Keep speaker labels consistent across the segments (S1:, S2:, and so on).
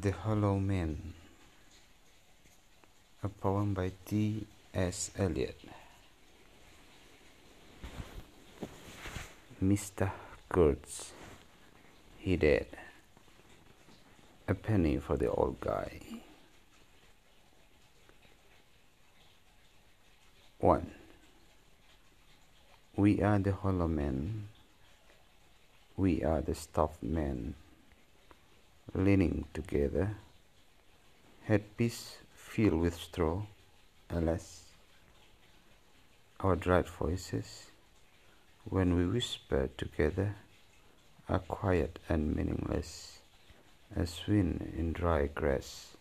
S1: The Hollow Man, a poem by T. S. Eliot. Mr. Kurtz, he dead. A penny for the old guy. 1. We are the hollow men. We are the stuffed men leaning together, headpiece filled with straw, alas, our dried voices, when we whisper together, are quiet and meaningless as wind in dry grass,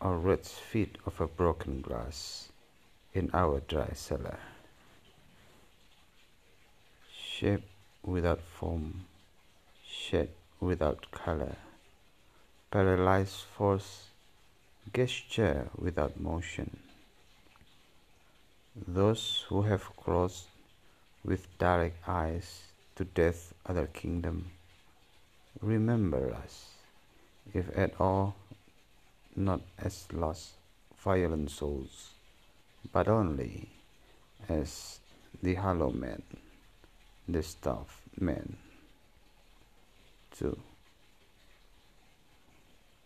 S1: or roots feet of a broken glass in our dry cellar. Shape without form, shape without color, paralyzed force, gesture without motion. Those who have crossed with direct eyes to death's other kingdom, remember us, if at all, not as lost, violent souls, but only as the hollow man, the stuffed man.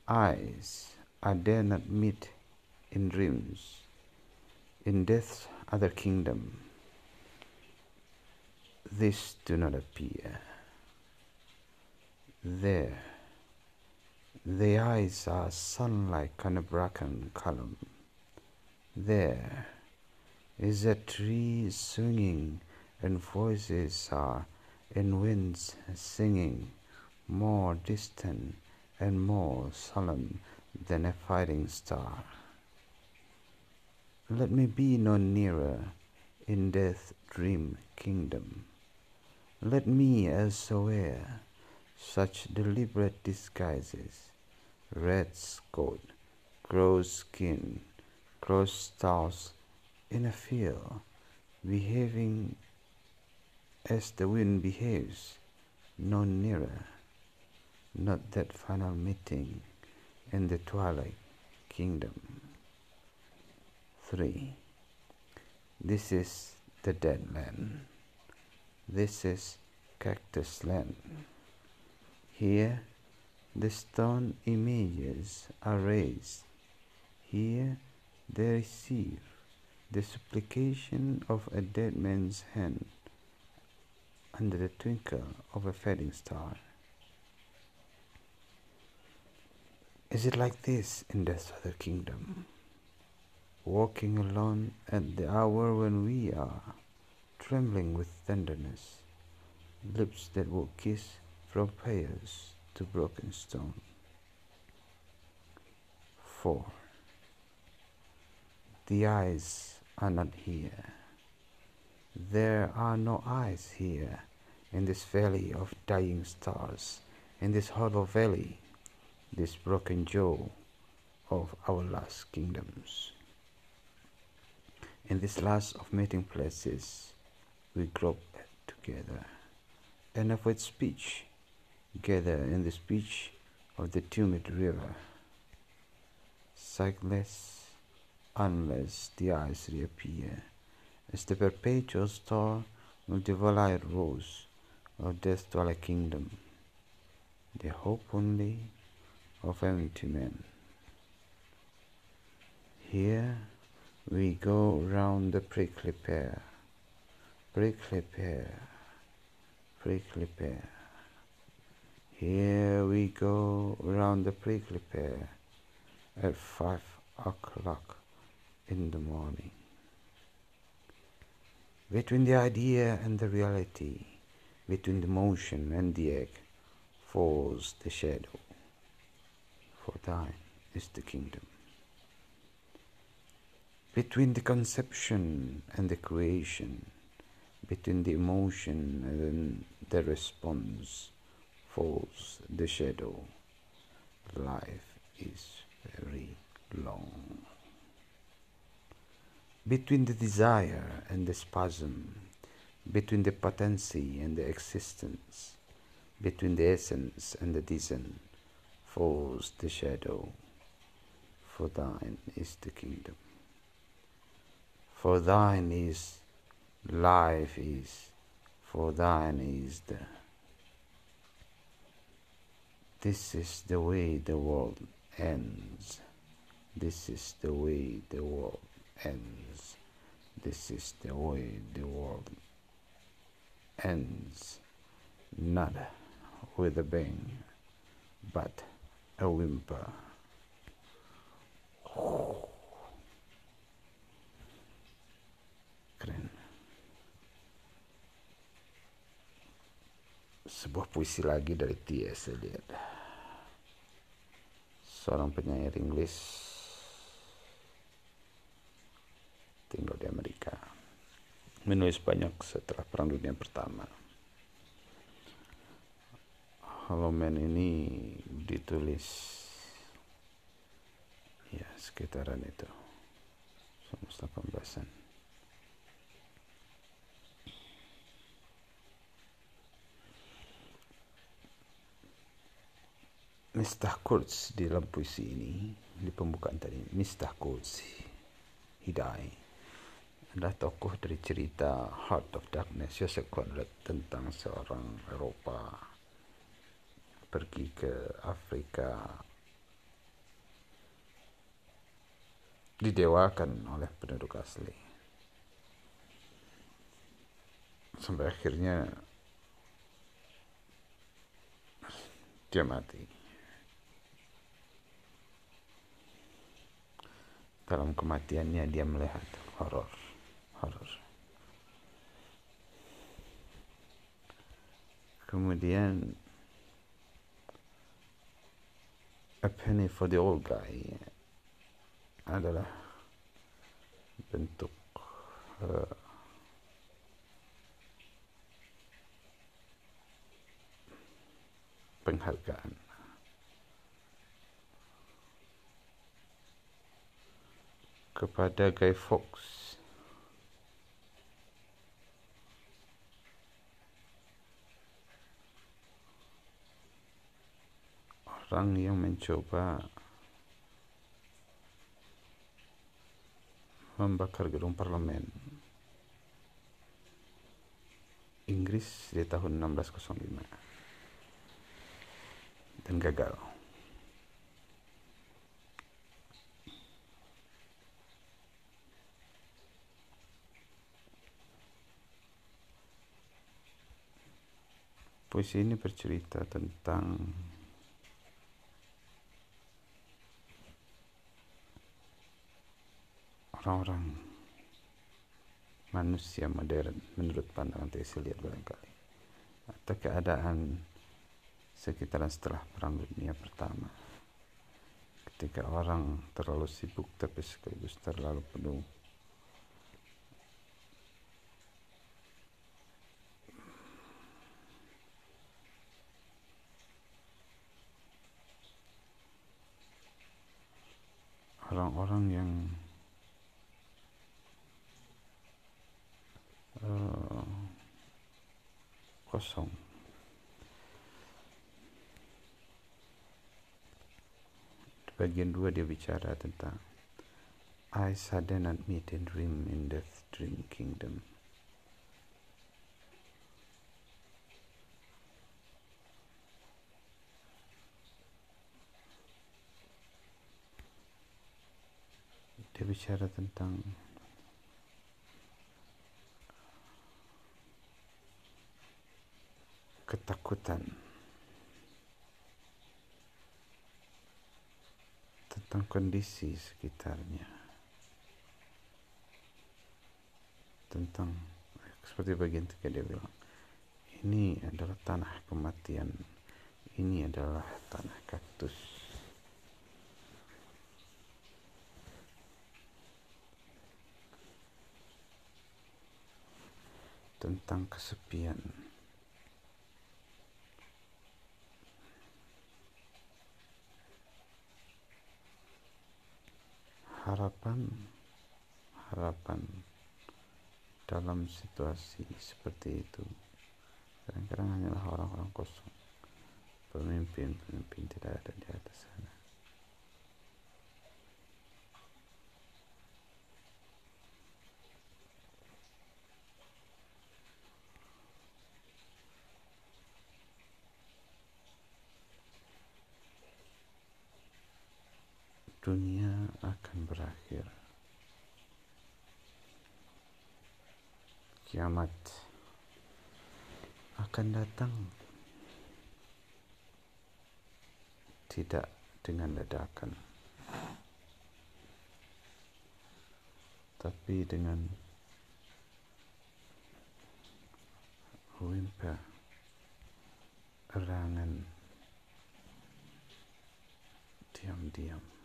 S1: Eyes I dare not meet in dreams, in death's other kingdom. These do not appear. There, the eyes are sunlike on a bracken column. There is a tree swinging, and voices are in winds singing more distant and more solemn than a fighting star. Let me be no nearer in death's dream kingdom. Let me wear such deliberate disguises, red coat, gross skin, gross stars in a field, behaving as the wind behaves, no nearer not that final meeting in the twilight kingdom. 3. This is the dead land. This is cactus land. Here the stone images are raised. Here they receive the supplication of a dead man's hand under the twinkle of a fading star. Is it like this in this other kingdom? Mm-hmm. Walking alone at the hour when we are trembling with tenderness, lips that will kiss from prayers to broken stone. 4. The eyes are not here. There are no eyes here in this valley of dying stars, in this hollow valley this broken jaw of our last kingdoms. In this last of meeting places, we grope together and avoid speech, gather in the speech of the tumid river, sightless unless the eyes reappear, as the perpetual star of the valley rose of death's twilight kingdom. The hope only of only two men. Here we go round the prickly pear, prickly pear, prickly pear. Here we go round the prickly pear at five o'clock in the morning. Between the idea and the reality, between the motion and the egg, falls the shadow for thine is the kingdom. Between the conception and the creation, between the emotion and the response, falls the shadow. Life is very long. Between the desire and the spasm, between the potency and the existence, between the essence and the descent, falls the shadow, for thine is the kingdom. For thine is life is, for thine is the. This is the way the world ends. This is the way the world ends. This is the way the world ends. Not with a bang, but Sebuah puisi lagi dari T.S. Eliot. Seorang penyair Inggris tinggal di Amerika. Menulis banyak setelah Perang Dunia Pertama. Hollow Man ini ditulis ya sekitaran itu. 18-an Mistah Kurz di dalam puisi ini di pembukaan tadi Mistah Kurz Hidai adalah tokoh dari cerita Heart of Darkness Joseph Conrad tentang seorang Eropa pergi ke Afrika didewakan oleh penduduk asli sampai akhirnya dia mati dalam kematiannya dia melihat horor horor kemudian A Penny for the Old Guy. Adalah bentuk uh, penghargaan kepada Guy Fawkes orang yang mencoba membakar gedung parlemen Inggris di tahun 1605 dan gagal. Puisi ini bercerita tentang orang-orang manusia modern menurut pandangan T.S. Eliot barangkali atau keadaan sekitaran setelah perang dunia pertama ketika orang terlalu sibuk tapi sekaligus terlalu penuh orang-orang yang kosong. Di bagian dua dia bicara tentang I sudden and meet and dream in death dream kingdom. Dia bicara tentang ketakutan tentang kondisi sekitarnya tentang seperti bagian tiga dia bilang ini adalah tanah kematian ini adalah tanah kaktus. Tentang kesepian harapan harapan dalam situasi seperti itu kadang-kadang hanyalah orang-orang kosong pemimpin-pemimpin tidak ada di atas sana. Dunia akan berakhir. Kiamat akan datang. Tidak dengan ledakan tapi dengan whimper erangan. Diam-diam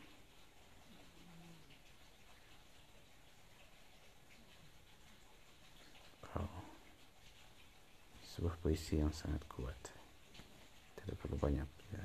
S1: sebuah puisi yang sangat kuat tidak perlu banyak ya.